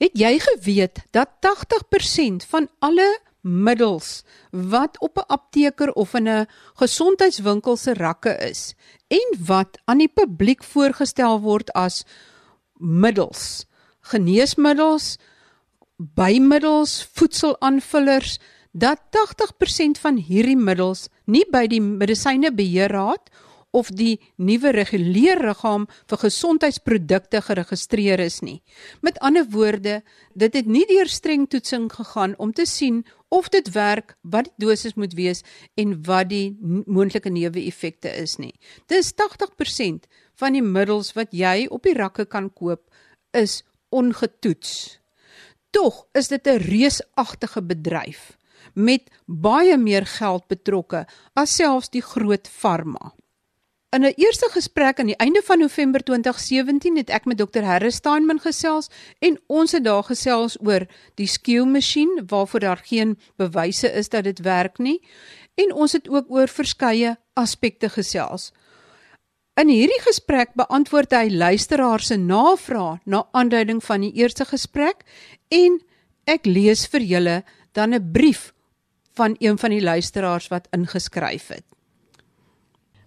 Het jy geweet dat 80% van alle middels wat op 'n apteker of in 'n gesondheidswinkel se rakke is en wat aan die publiek voorgestel word as middels, geneesmiddels, bymiddels, voedselaanvullers, dat 80% van hierdie middels nie by die Medisynebeheerraad of die nuwe reguleerliggaam vir gesondheidsprodukte geregistreer is nie. Met ander woorde, dit het nie deur streng toetsing gegaan om te sien of dit werk, wat die dosis moet wees en wat die moontlike neeweffekte is nie. Dis 80% van die middels wat jy op die rakke kan koop is ongetoets. Tog is dit 'n reusagtige bedryf met baie meer geld betrokke as selfs die groot farma. In 'n eerste gesprek aan die einde van November 2017 het ek met Dr Harris Steinman gesels en ons het daar gesels oor die skeumasjien waarvoor daar geen bewyse is dat dit werk nie en ons het ook oor verskeie aspekte gesels. In hierdie gesprek beantwoord hy luisteraars se navrae na aanduiding van die eerste gesprek en ek lees vir julle dan 'n brief van een van die luisteraars wat ingeskryf het.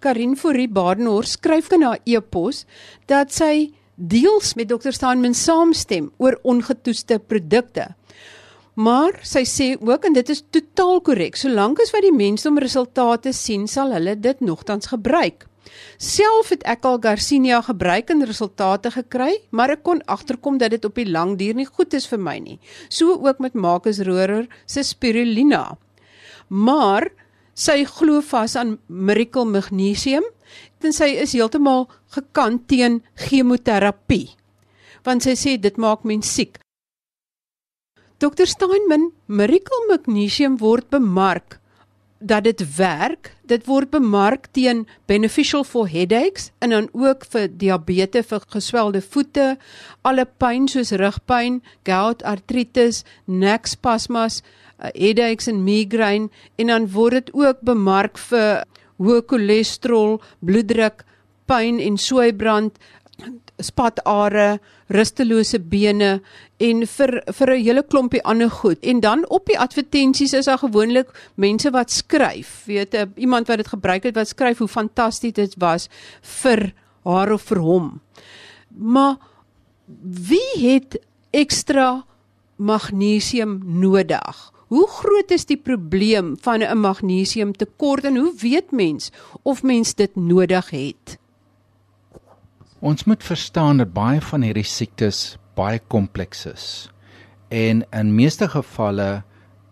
Karin Fourie Badenhorst skryf in haar e-pos dat sy deels met Dr. Steinman saamstem oor ongetoeste produkte. Maar sy sê ook en dit is totaal korrek, solank as wat die mense om resultate sien, sal hulle dit nogtans gebruik. Self het ek al Garcinia gebruik en resultate gekry, maar ek kon agterkom dat dit op die lang duur nie goed is vir my nie. So ook met Marcus Rohrer se spirulina. Maar Sy glo vas aan Miracle Magnesium en sy is heeltemal gekant teen chemoterapie. Want sy sê dit maak mens siek. Dr Steinman, Miracle Magnesium word bemark dat dit werk. Dit word bemark teen beneficial for headaches en dan ook vir diabetes, vir geswelde voete, alle pyn soos rugpyn, gout artritis, nek spasmas, uh, headaches en migraine en dan word dit ook bemark vir hoë cholesterol, bloeddruk, pyn en soeibrand, spatare, rustelose bene en vir vir 'n hele klompie ander goed. En dan op die advertensies is daar gewoonlik mense wat skryf, weet 'n iemand wat dit gebruik het wat skryf hoe fantasties dit was vir haar of vir hom. Maar wie het ekstra magnesium nodig? Hoe groot is die probleem van 'n magnesiumtekort en hoe weet mens of mens dit nodig het? Ons moet verstaan dat baie van hierdie siektes baie kompleks is. En in meeste gevalle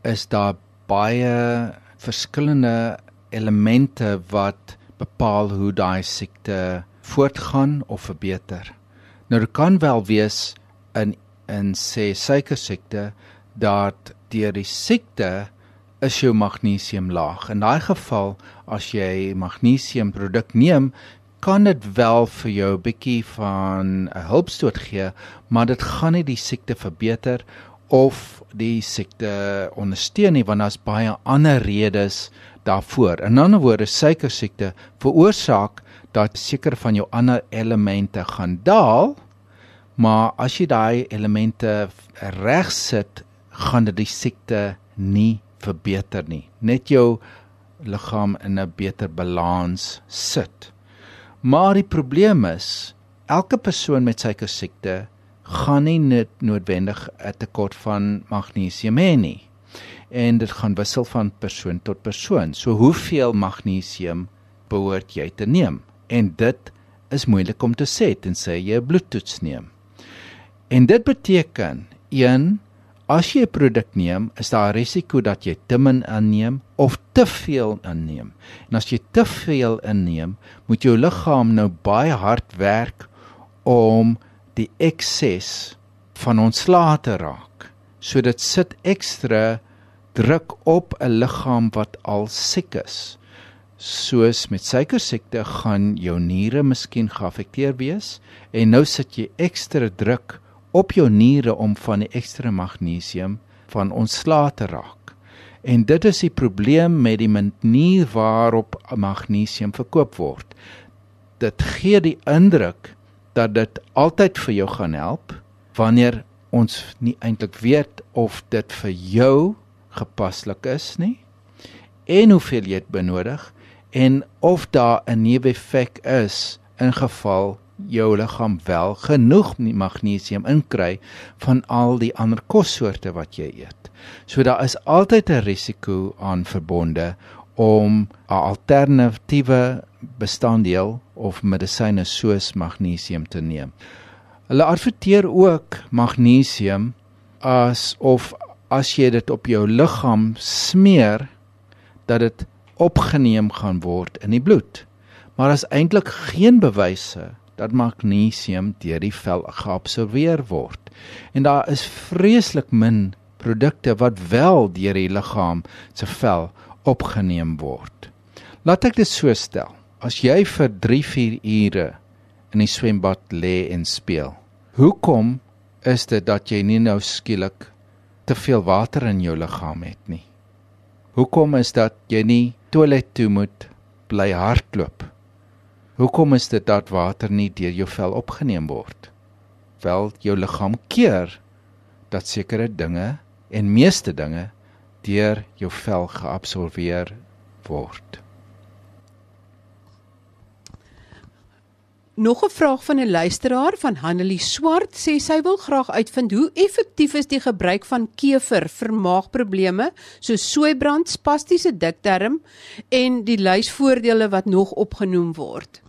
is daar baie verskillende elemente wat bepaal hoe daai siekte voortgaan of verbeter. Nou dit kan wel wees in in sê suikersiekte dat deur die siekte is jou magnesium laag. In daai geval as jy magnesiumproduk neem, kan dit wel vir jou 'n bietjie van 'n hulpstoot gee, maar dit gaan nie die siekte verbeter of die siekte ondersteun nie want daar's baie ander redes daarvoor. In ander woorde, suikersiekte veroorsaak dat seker van jou ander elemente gaan daal, maar as jy daai elemente reg sit gaan dit die siekte nie verbeter nie. Net jou liggaam in 'n beter balans sit. Maar die probleem is, elke persoon met suikersiekte gaan nie net noodwendig 'n tekort van magnesium hê nie. En dit gaan wissel van persoon tot persoon. So hoeveel magnesium behoort jy te neem? En dit is moeilik om te sê tensy jy 'n bloedtoets neem. En dit beteken 1 As jy 'n produk neem, is daar 'n risiko dat jy te min inneem of te veel inneem. En as jy te veel inneem, moet jou liggaam nou baie hard werk om die ekses van ontslae te raak. So dit sit ekstra druk op 'n liggaam wat al siek is. Soos met suikersiekte gaan jou niere miskien geaffekteer wees en nou sit jy ekstra druk op jou niere om van die ekstra magnesium van ontslae te raak. En dit is die probleem met die manier waarop magnesium verkoop word. Dit gee die indruk dat dit altyd vir jou gaan help wanneer ons nie eintlik weet of dit vir jou gepaslik is nie en hoeveel jy dit benodig en of daar 'n neeweffek is in geval jou liggaam wel genoeg magnesium inkry van al die ander kossoorte wat jy eet. So daar is altyd 'n risiko aan verbonde om 'n alternatiewe bestanddeel of medisyne soos magnesium te neem. Hulle adverteer ook magnesium as of as jy dit op jou liggaam smeer dat dit opgeneem gaan word in die bloed. Maar daar is eintlik geen bewyse dat magnesium deur die vel geabsorbeer word. En daar is vreeslik min produkte wat wel deur die liggaam se vel opgeneem word. Laat ek dit so stel. As jy vir 3-4 ure in die swembad lê en speel, hoekom is dit dat jy nie nou skielik te veel water in jou liggaam het nie? Hoekom is dat jy nie toilet toe moet bly hardloop? Hoekom is dit dat water nie deur jou vel opgeneem word? Wel, jou liggaam keer dat sekere dinge en meeste dinge deur jou vel geabsorbeer word. Nog 'n vraag van 'n luisteraar van Hanelie Swart sê sy wil graag uitvind hoe effektief is die gebruik van kever vir maagprobleme soos soeibrand, spastiese dikdarm en die lysvoordele wat nog opgenoem word.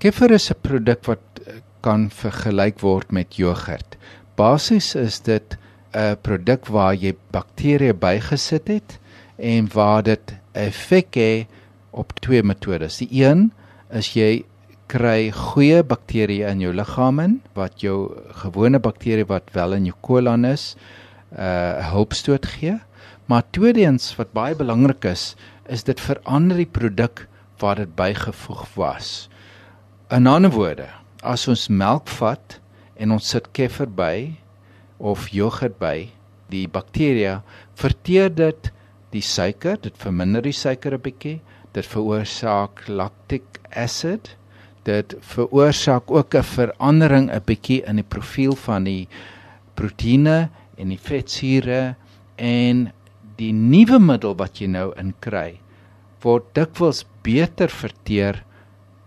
Kever is 'n produk wat eh, kan vergelyk word met jogurt. Basies is dit 'n produk waar jy bakterieë bygesit het en waar dit effek het op twee metodes. Die een is jy kry goeie bakterieë in jou liggaam in wat jou gewone bakterieë wat wel in jou kolon is, 'n uh, hulpstoot gee. Maar tweedens wat baie belangrik is, is dit verander die produk wat dit bygevoeg was. In ander woorde, as ons melk vat en ons sit kefir by of jogurt by, die bakterieë verteer dit die suiker, dit verminder die suiker 'n bietjie, dit veroorsaak lactic acid dit veroorsaak ook 'n verandering 'n bietjie in die profiel van die proteïene en die vetsure en die nuwe middel wat jy nou inkry word dikwels beter verteer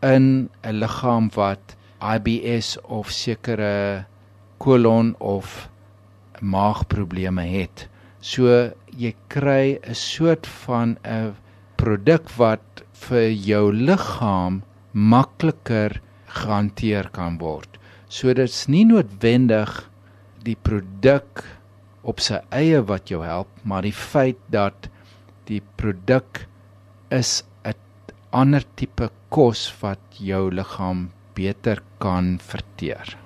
in 'n liggaam wat IBS of sekere kolon of maagprobleme het. So jy kry 'n soort van 'n produk wat vir jou liggaam makliker gehanteer kan word. So dit's nie noodwendig die produk op sy eie wat jou help, maar die feit dat die produk is 'n ander tipe kos wat jou liggaam beter kan verteer.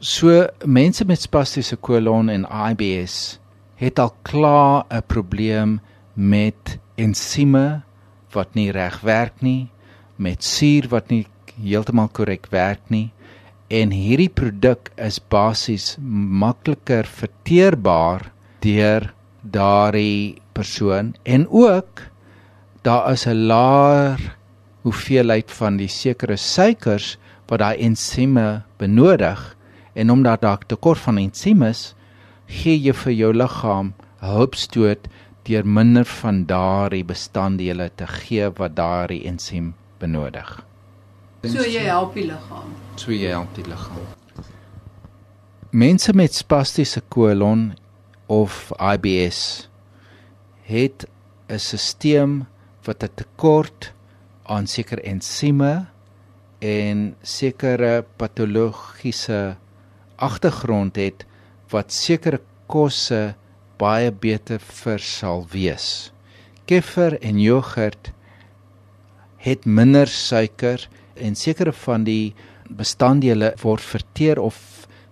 So mense met spastiese kolon en IBS het al klaar 'n probleem met ensieme wat nie reg werk nie, met suur wat nie heeltemal korrek werk nie en hierdie produk is basies makliker verteerbaar deur daardie persoon en ook daar is 'n laer hoeveelheid van die sekere suikers wat daai ensieme benodig en omdat daar tekort van ensieme is gee jy vir jou liggaam 'n hulpstoot deur minder van daardie bestanddele te gee wat daardie ensiem benodig. So jy help die liggaam. So jy help die liggaam. Mense met spastiese kolon of IBS het 'n stelsel wat 'n tekort aan sekere ensieme en sekere patologiese agtergrond het wat sekere kosse baie beter vir sal wees. Kefir en jogurt het minder suiker en sekere van die bestanddele word verteer of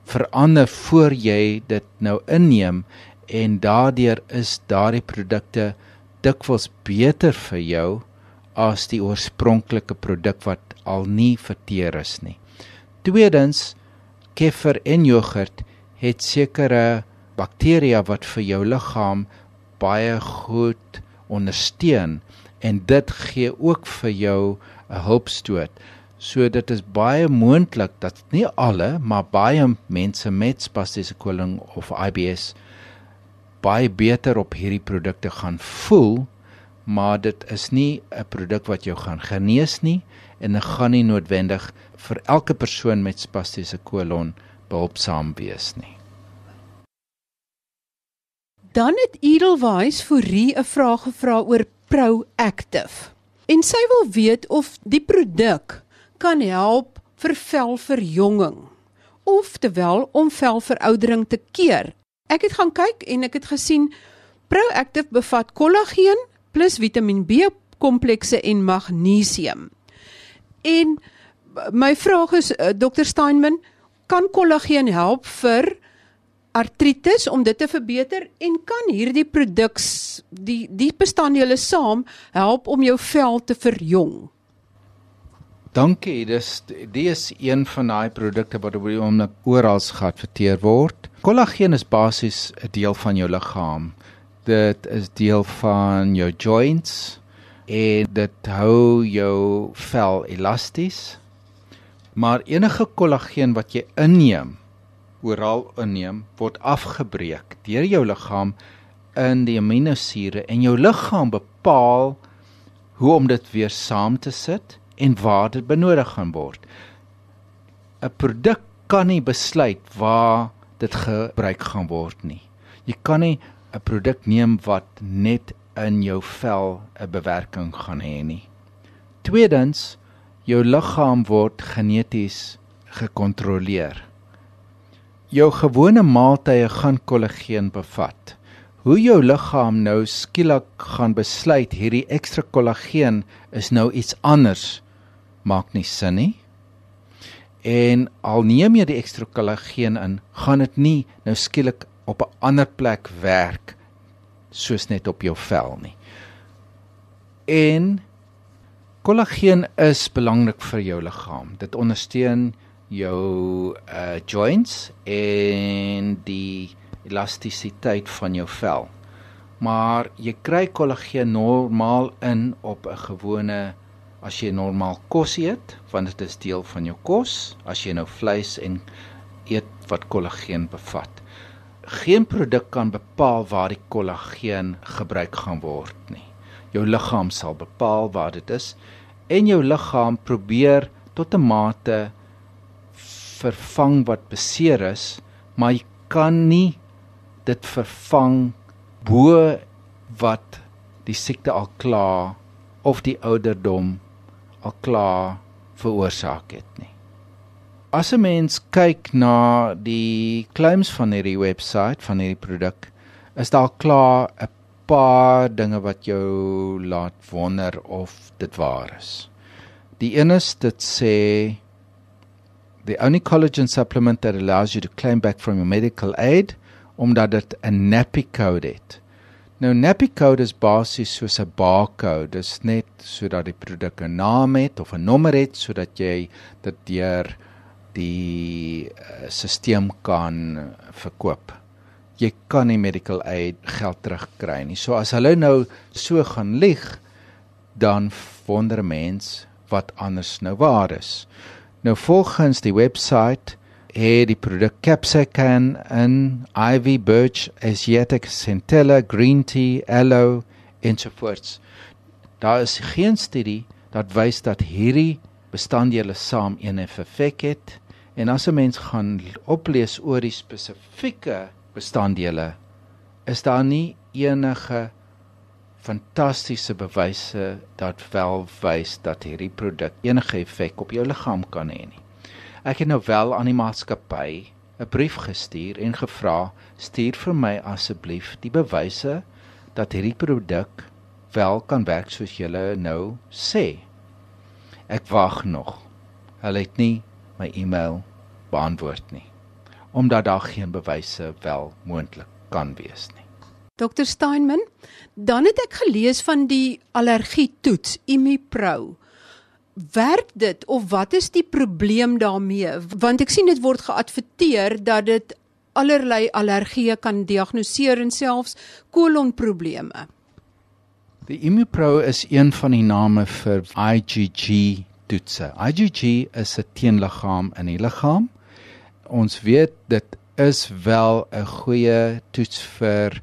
verander voor jy dit nou inneem en daardeur is daardie produkte dikwels beter vir jou as die oorspronklike produk wat al nie verteer is nie. Tweedens, kefir en jogurt het sekere bakterieë wat vir jou liggaam baie goed ondersteun en dit gee ook vir jou 'n hulpstoot. So dit is baie moontlik dat nie alle, maar baie mense met spastiese koling of IBS baie beter op hierdie produkte gaan voel, maar dit is nie 'n produk wat jou gaan genees nie en dit gaan nie noodwendig vir elke persoon met spastiese kolon behulpsaam wees nie. Dan het Edelweiss Fourie 'n vraag gevra oor Proactive. En sy wil weet of die produk kan help vir velverjonging of terwyl om velveroudering te keer. Ek het gaan kyk en ek het gesien Proactive bevat kollageen plus Vitamiin B komplekse en magnesium. En my vraag is uh, Dr Steinman, kan kollageen help vir artritis om dit te verbeter en kan hierdie produk die die bestanddele saam help om jou vel te verjong? Dankie, dis dis een van daai produkte wat oor die oomblik oral geadverteer word. Kollageen is basies 'n deel van jou liggaam. Dit is deel van jou joints en dit hou jou vel elasties. Maar enige kollageen wat jy inneem, oral inneem, word afgebreek deur jou liggaam in die aminosure en jou liggaam bepaal hoe om dit weer saam te sit en waar dit benodig gaan word. 'n Produk kan nie besluit waar dit gebruik gaan word nie. Jy kan nie 'n produk neem wat net in jou vel 'n bewerking gaan hê nie. Tweedens, jou liggaam word geneties gekontroleer. Jou gewone maaltye gaan kollageen bevat. Hoe jou liggaam nou skielik gaan besluit hierdie ekstra kollageen is nou iets anders maak nie sin nie. En al neem jy die ekstra kollageen in, gaan dit nie nou skielik op 'n ander plek werk soos net op jou vel nie. En kollageen is belangrik vir jou liggaam. Dit ondersteun jou uh joints en die elastisiteit van jou vel. Maar jy kry kollageen normaal in op 'n gewone as jy normaal kos eet, want dit is deel van jou kos, as jy nou vleis en eet wat kollageen bevat. Geen produk kan bepaal waar die kollageen gebruik gaan word nie. Jou liggaam sal bepaal waar dit is en jou liggaam probeer tot 'n mate vervang wat beseer is, maar jy kan nie dit vervang bo wat die siekte al klaar of die ouderdom al klaar veroorsaak het nie. As 'n mens kyk na die claims van hierdie webwerf van hierdie produk, is daar klaar 'n paar dinge wat jou laat wonder of dit waar is. Die een is dit sê the only collagen supplement that allows you to claim back from your medical aid omdat dit 'n NAPI code het. Nou Nappy code is basies soos 'n barcode. Dit is net sodat die produk 'n naam het of 'n nommer het sodat jy dit deur die eh, stelsel kan verkoop. Jy kan nie medical aid geld terugkry nie. So as hulle nou so gaan lieg, dan wonder mens wat anders nou waar is. Nou volgens die webwerf het die produk capsicum in ivy birch asiatic centella green tea aloe ensovoorts daar is geen studie dat wys dat hierdie bestanddele saam een effek het en as 'n mens gaan oplees oor die spesifieke bestanddele is daar nie enige fantastiese bewyse dat wel wys dat hierdie produk enige effek op jou liggaam kan hê nie Ek het nou wel aan die maatskappy 'n brief gestuur en gevra: "Stuur vir my asseblief die bewyse dat hierdie produk wel kan werk soos julle nou sê." Ek wag nog. Hulle het nie my e-mail beantwoord nie omdat daar geen bewyse wel moontlik kan wees nie. Dr Steinman, dan het ek gelees van die allergie toets Imipro werk dit of wat is die probleem daarmee? Want ek sien dit word geadverteer dat dit allerlei allergieë kan diagnoseer en selfs kolonprobleme. Die Immupro is een van die name vir IgG toetse. IgG is 'n teenliggaam in die liggaam. Ons weet dit is wel 'n goeie toets vir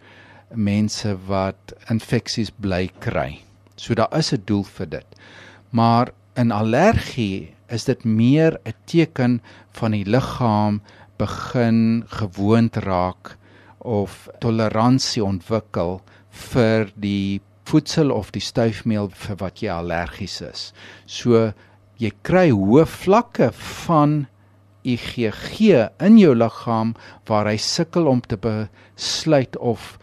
mense wat infeksies bly kry. So daar is 'n doel vir dit. Maar in allergie is dit meer 'n teken van die liggaam begin gewoond raak of toleransie ontwikkel vir die voedsel of die stuifmeel vir wat jy allergies is. So jy kry hoë vlakke van IgG in jou liggaam waar hy sukkel om te besluit of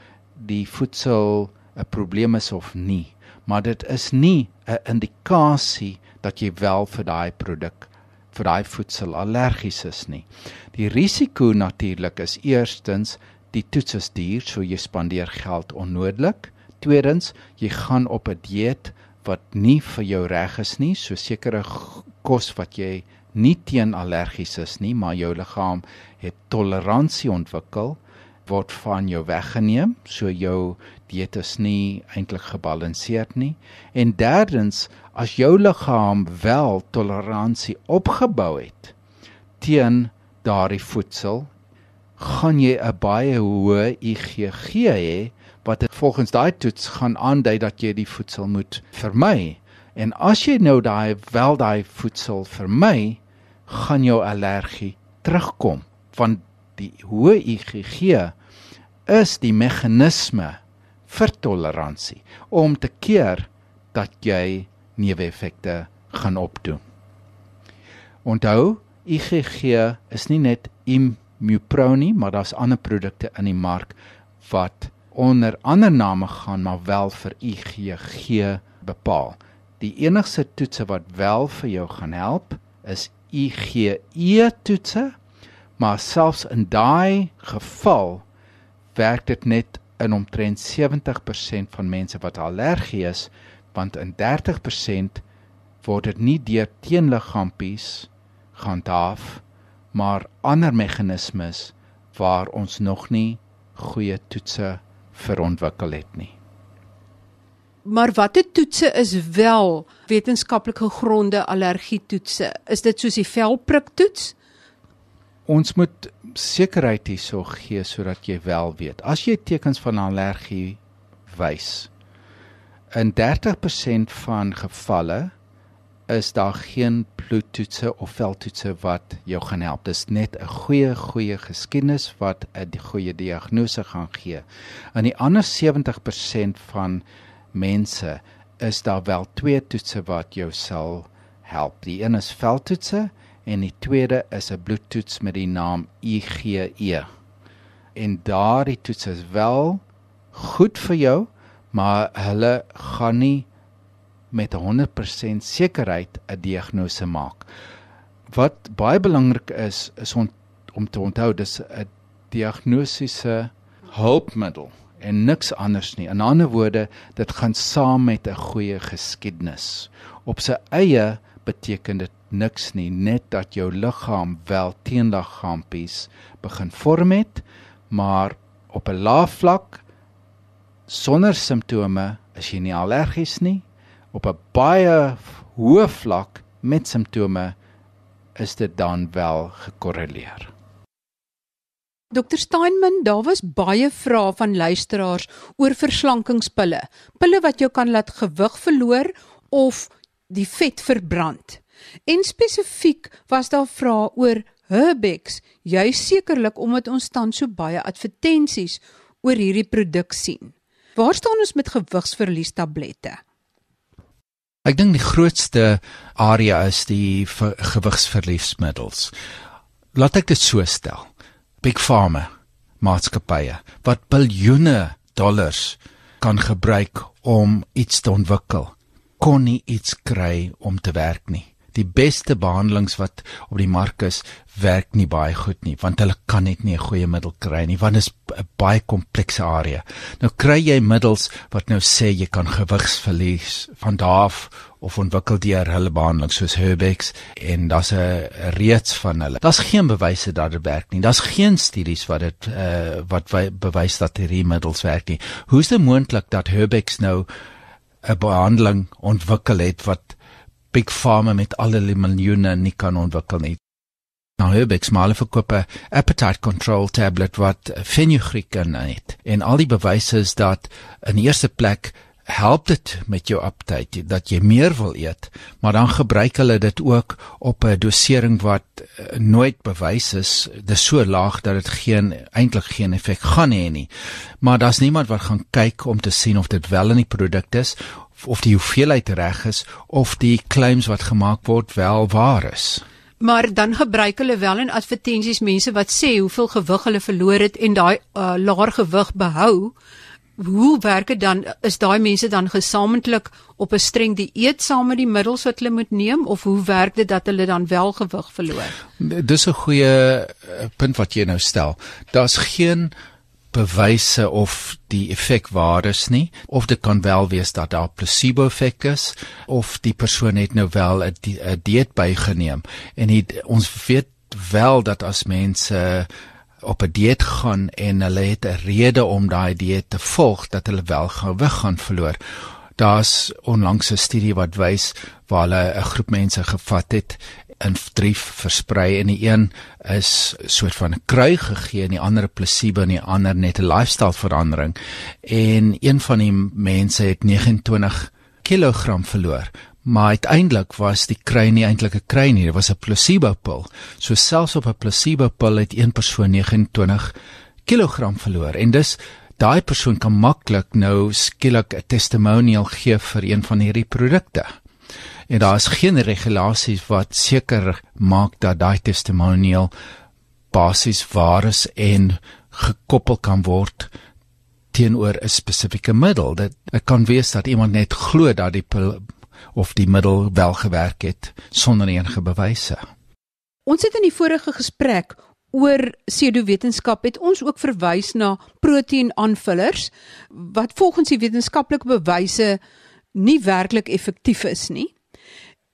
die voedsel 'n probleem is of nie. Maar dit is nie 'n indikasie dat jy wel vir daai produk vir daai voedsel allergies is nie. Die risiko natuurlik is eerstens die toets is duur, so jy spandeer geld onnodig. Tweedens, jy gaan op 'n dieet wat nie vir jou reg is nie, so sekere kos wat jy nie teen allergies is nie, maar jou liggaam het toleransie ontwikkel word van jou weggeneem, so jou dieet is nie eintlik gebalanseerd nie. En derdens, as jou liggaam wel toleransie opgebou het teen daardie voedsel, gaan jy 'n baie hoë IgG hê wat volgens daai toets gaan aandui dat jy die voedsel moet vermy. En as jy nou daai wel daai voedsel vermy, gaan jou allergie terugkom want die hoë IgG is die meganisme vir toleransie om te keer dat jy neeweffekte gaan opdoen. Onthou, IgG is nie net Imupro nie, maar daar's ander produkte in die mark wat onder ander name gaan maar wel vir IgG bepaal. Die enigste toetse wat wel vir jou gaan help is IgE toetse, maar selfs in daai geval werk dit net in omtrent 70% van mense wat allergie is, want in 30% word dit nie deur teenliggaampies gehandhaaf, maar ander meganismes waar ons nog nie goeie toetse verontwikkel het nie. Maar watter toetse is wel wetenskaplik gegronde allergie toetse? Is dit soos die velprik toets? Ons moet sekerheid hierso gee sodat jy wel weet. As jy tekens van allergie wys, in 30% van gevalle is daar geen bloedtoetse of veldtoetse wat jou gaan help. Dis net 'n goeie goeie geskiedenis wat 'n goeie diagnose gaan gee. In die ander 70% van mense is daar wel twee toetse wat jou sal help. Die een is veldtoetse en die tweede is 'n bloedtoets met die naam IgE. En daardie toets is wel goed vir jou, maar hulle gaan nie met 100% sekerheid 'n diagnose maak. Wat baie belangrik is is om om te onthou dis 'n diagnosiese hulpmiddel en niks anders nie. In ander woorde, dit gaan saam met 'n goeie geskiedenis. Op sy eie beteken dit niks nie, net dat jou liggaam wel teenliggaampies begin vorm het, maar op 'n lae vlak sonder simptome is jy nie allergies nie op 'n baie hoë vlak met simptome is dit dan wel gekorreleer. Dr Steinman, daar was baie vrae van luisteraars oor verslankingspille. Pille wat jou kan laat gewig verloor of die vet verbrand. En spesifiek was daar vrae oor Herbex, juis sekerlik omdat ons tans so baie advertensies oor hierdie produk sien. Waar staan ons met gewigsverlies tablette? Ek dink die grootste area is die gewigsverliesmiddels. Laat ek dit so stel. Big Pharma maatskappye wat biljoene dollars kan gebruik om iets te ontwikkel, kon nie iets kry om te werk nie die beste behandelings wat op die mark is werk nie baie goed nie want hulle kan net nie 'n goeie middel kry nie want dit is 'n baie komplekse area. Nou kry jy middels wat nou sê jy kan gewigsverlies van daaf of ontwikkel deur hulle behandeling soos Herbex en daar's 'n reeks van hulle. Daar's geen bewyse dat dit werk nie. Daar's geen studies wat dit uh, wat bewys dat hierdie middels werk nie. Hoe is dit moontlik dat Herbex nou 'n behandeling ontwikkel het wat big pharma met alle miljoene nie kan ontwikkel nie. Nou Herbex maar verkoop 'n appetite control tablet wat fenugreek in het. En al die bewyse is dat in eerste plek help dit met jou appetite dat jy meer wil eet, maar dan gebruik hulle dit ook op 'n dosering wat uh, nooit bewys is. Dit is so laag dat dit geen eintlik geen effek gaan hê nie. Maar daar's niemand wat gaan kyk om te sien of dit wel in die produk is of die hoeveelheid reg is of die claims wat gemaak word wel waar is. Maar dan gebruik hulle wel in advertensies mense wat sê hoeveel gewig hulle verloor het en daai uh, laer gewig behou. Hoe werk dit dan? Is daai mense dan gesamentlik op 'n streng dieet saam met die middels wat hulle moet neem of hoe werk dit dat hulle dan wel gewig verloor? Dis 'n goeie eh, punt wat jy nou stel. Daar's geen bewyse of die effek waar is nie of dit kan wel wees dat daar placebo effek is of die persoon het nou wel 'n dieet bygeneem en die, ons weet wel dat as mense op 'n dieet gaan en hulle het 'n rede om daai dieet te volg dat hulle wel gewig gaan verloor. Daar's onlangs 'n studie wat wys waar hulle 'n groep mense gevat het in drie versprei en die een is soort van 'n krui gegee en die ander 'n placebo en die ander net 'n lifestyle verandering en een van die mense het 29 kg verloor maar uiteindelik was die kry nie eintlik 'n kry nie, dit was 'n placebo pil. So selfs op 'n placebo pil het een persoon 29 kg verloor en dis daai persoon kan maklik nou skielik 'n testimonial gee vir een van hierdie produkte. En daar is geen regulasies wat seker maak dat daai testimonial basies waar is en gekoppel kan word teenoor 'n spesifieke middel. Dit, dit kan wees dat iemand net glo dat die pil of die middel wel gewerk het sonder enige bewyse. Ons het in die vorige gesprek oor pseudowetenskap het ons ook verwys na proteïnaanvullers wat volgens die wetenskaplike bewyse nie werklik effektief is nie.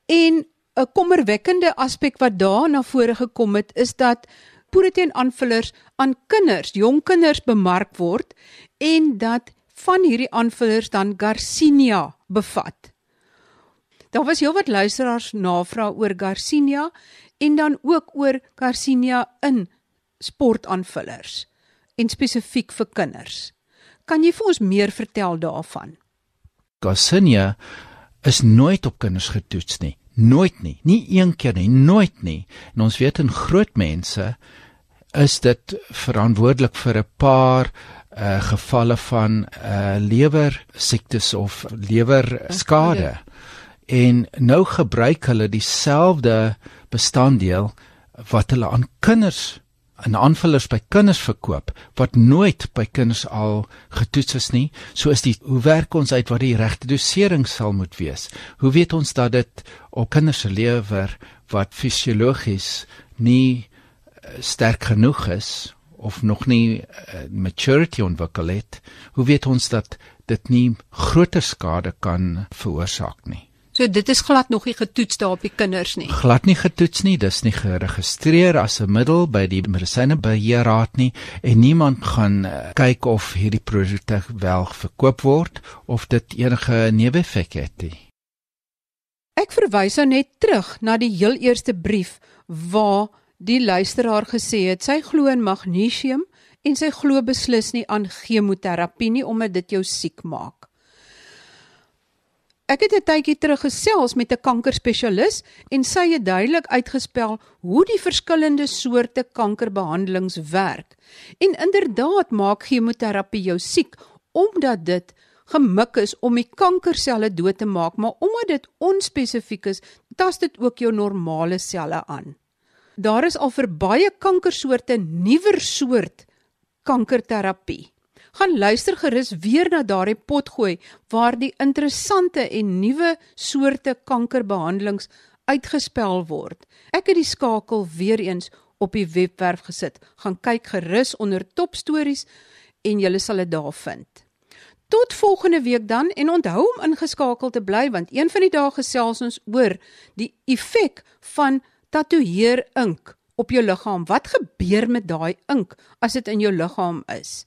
En 'n kommerwekkende aspek wat daar na vore gekom het is dat proteïnaanvullers aan kinders, jong kinders bemark word en dat van hierdie aanvullers dan Garcinia bevat. Daar was heelwat luisteraars navraag oor Garcinia en dan ook oor Garcinia in sportaanvullers en spesifiek vir kinders. Kan jy vir ons meer vertel daarvan? Garcinia is nooit op kinders getoets nie. Nooit nie. Nie een keer nie, nooit nie. En ons weet in groot mense is dit verantwoordelik vir 'n paar uh gevalle van uh lewer siektes of lewer skade en nou gebruik hulle dieselfde bestanddeel wat hulle aan kinders en aanvullers by kinders verkoop wat nooit by kinders al getoets is nie. So is die hoe werk ons uit wat die regte dosering sal moet wees? Hoe weet ons dat dit op kinders se lewer wat fisiologies nie eh, sterk genoeg is of nog nie uh, maturity ontwikkel het hoe weet ons dat dit nie groter skade kan veroorsaak nie So dit is glad nog nie getoets daar op die kinders nie. Glad nie getoets nie, dis nie geregistreer as 'n middel by die medisynebeheerraad nie en niemand gaan uh, kyk of hierdie produkte wel verkoop word of dit enige neeweffek het nie. Ek verwys nou net terug na die heel eerste brief waar die luisteraar gesê het sy glo in magnesium en sy glo beslis nie aan chemoterapie nie omdat dit jou siek maak. Ek het 'n tydjie terug gesels met 'n kankerspesialis en sy het duidelik uitgespel hoe die verskillende soorte kankerbehandelings werk. En inderdaad maak chemoterapie jou siek omdat dit gemik is om die kankerselle dood te maak, maar omdat dit onspesifiek is, tas dit ook jou normale selle aan. Daar is al vir baie kankersoorte nuwer soort kankerterapie gaan luister gerus weer na daardie potgooi waar die interessante en nuwe soorte kankerbehandelings uitgespel word. Ek het die skakel weer eens op die webwerf gesit. Gaan kyk gerus onder top stories en jy sal dit daar vind. Tot volgende week dan en onthou om ingeskakel te bly want een van die dae gesels ons oor die effek van tatoeëer ink op jou liggaam. Wat gebeur met daai ink as dit in jou liggaam is?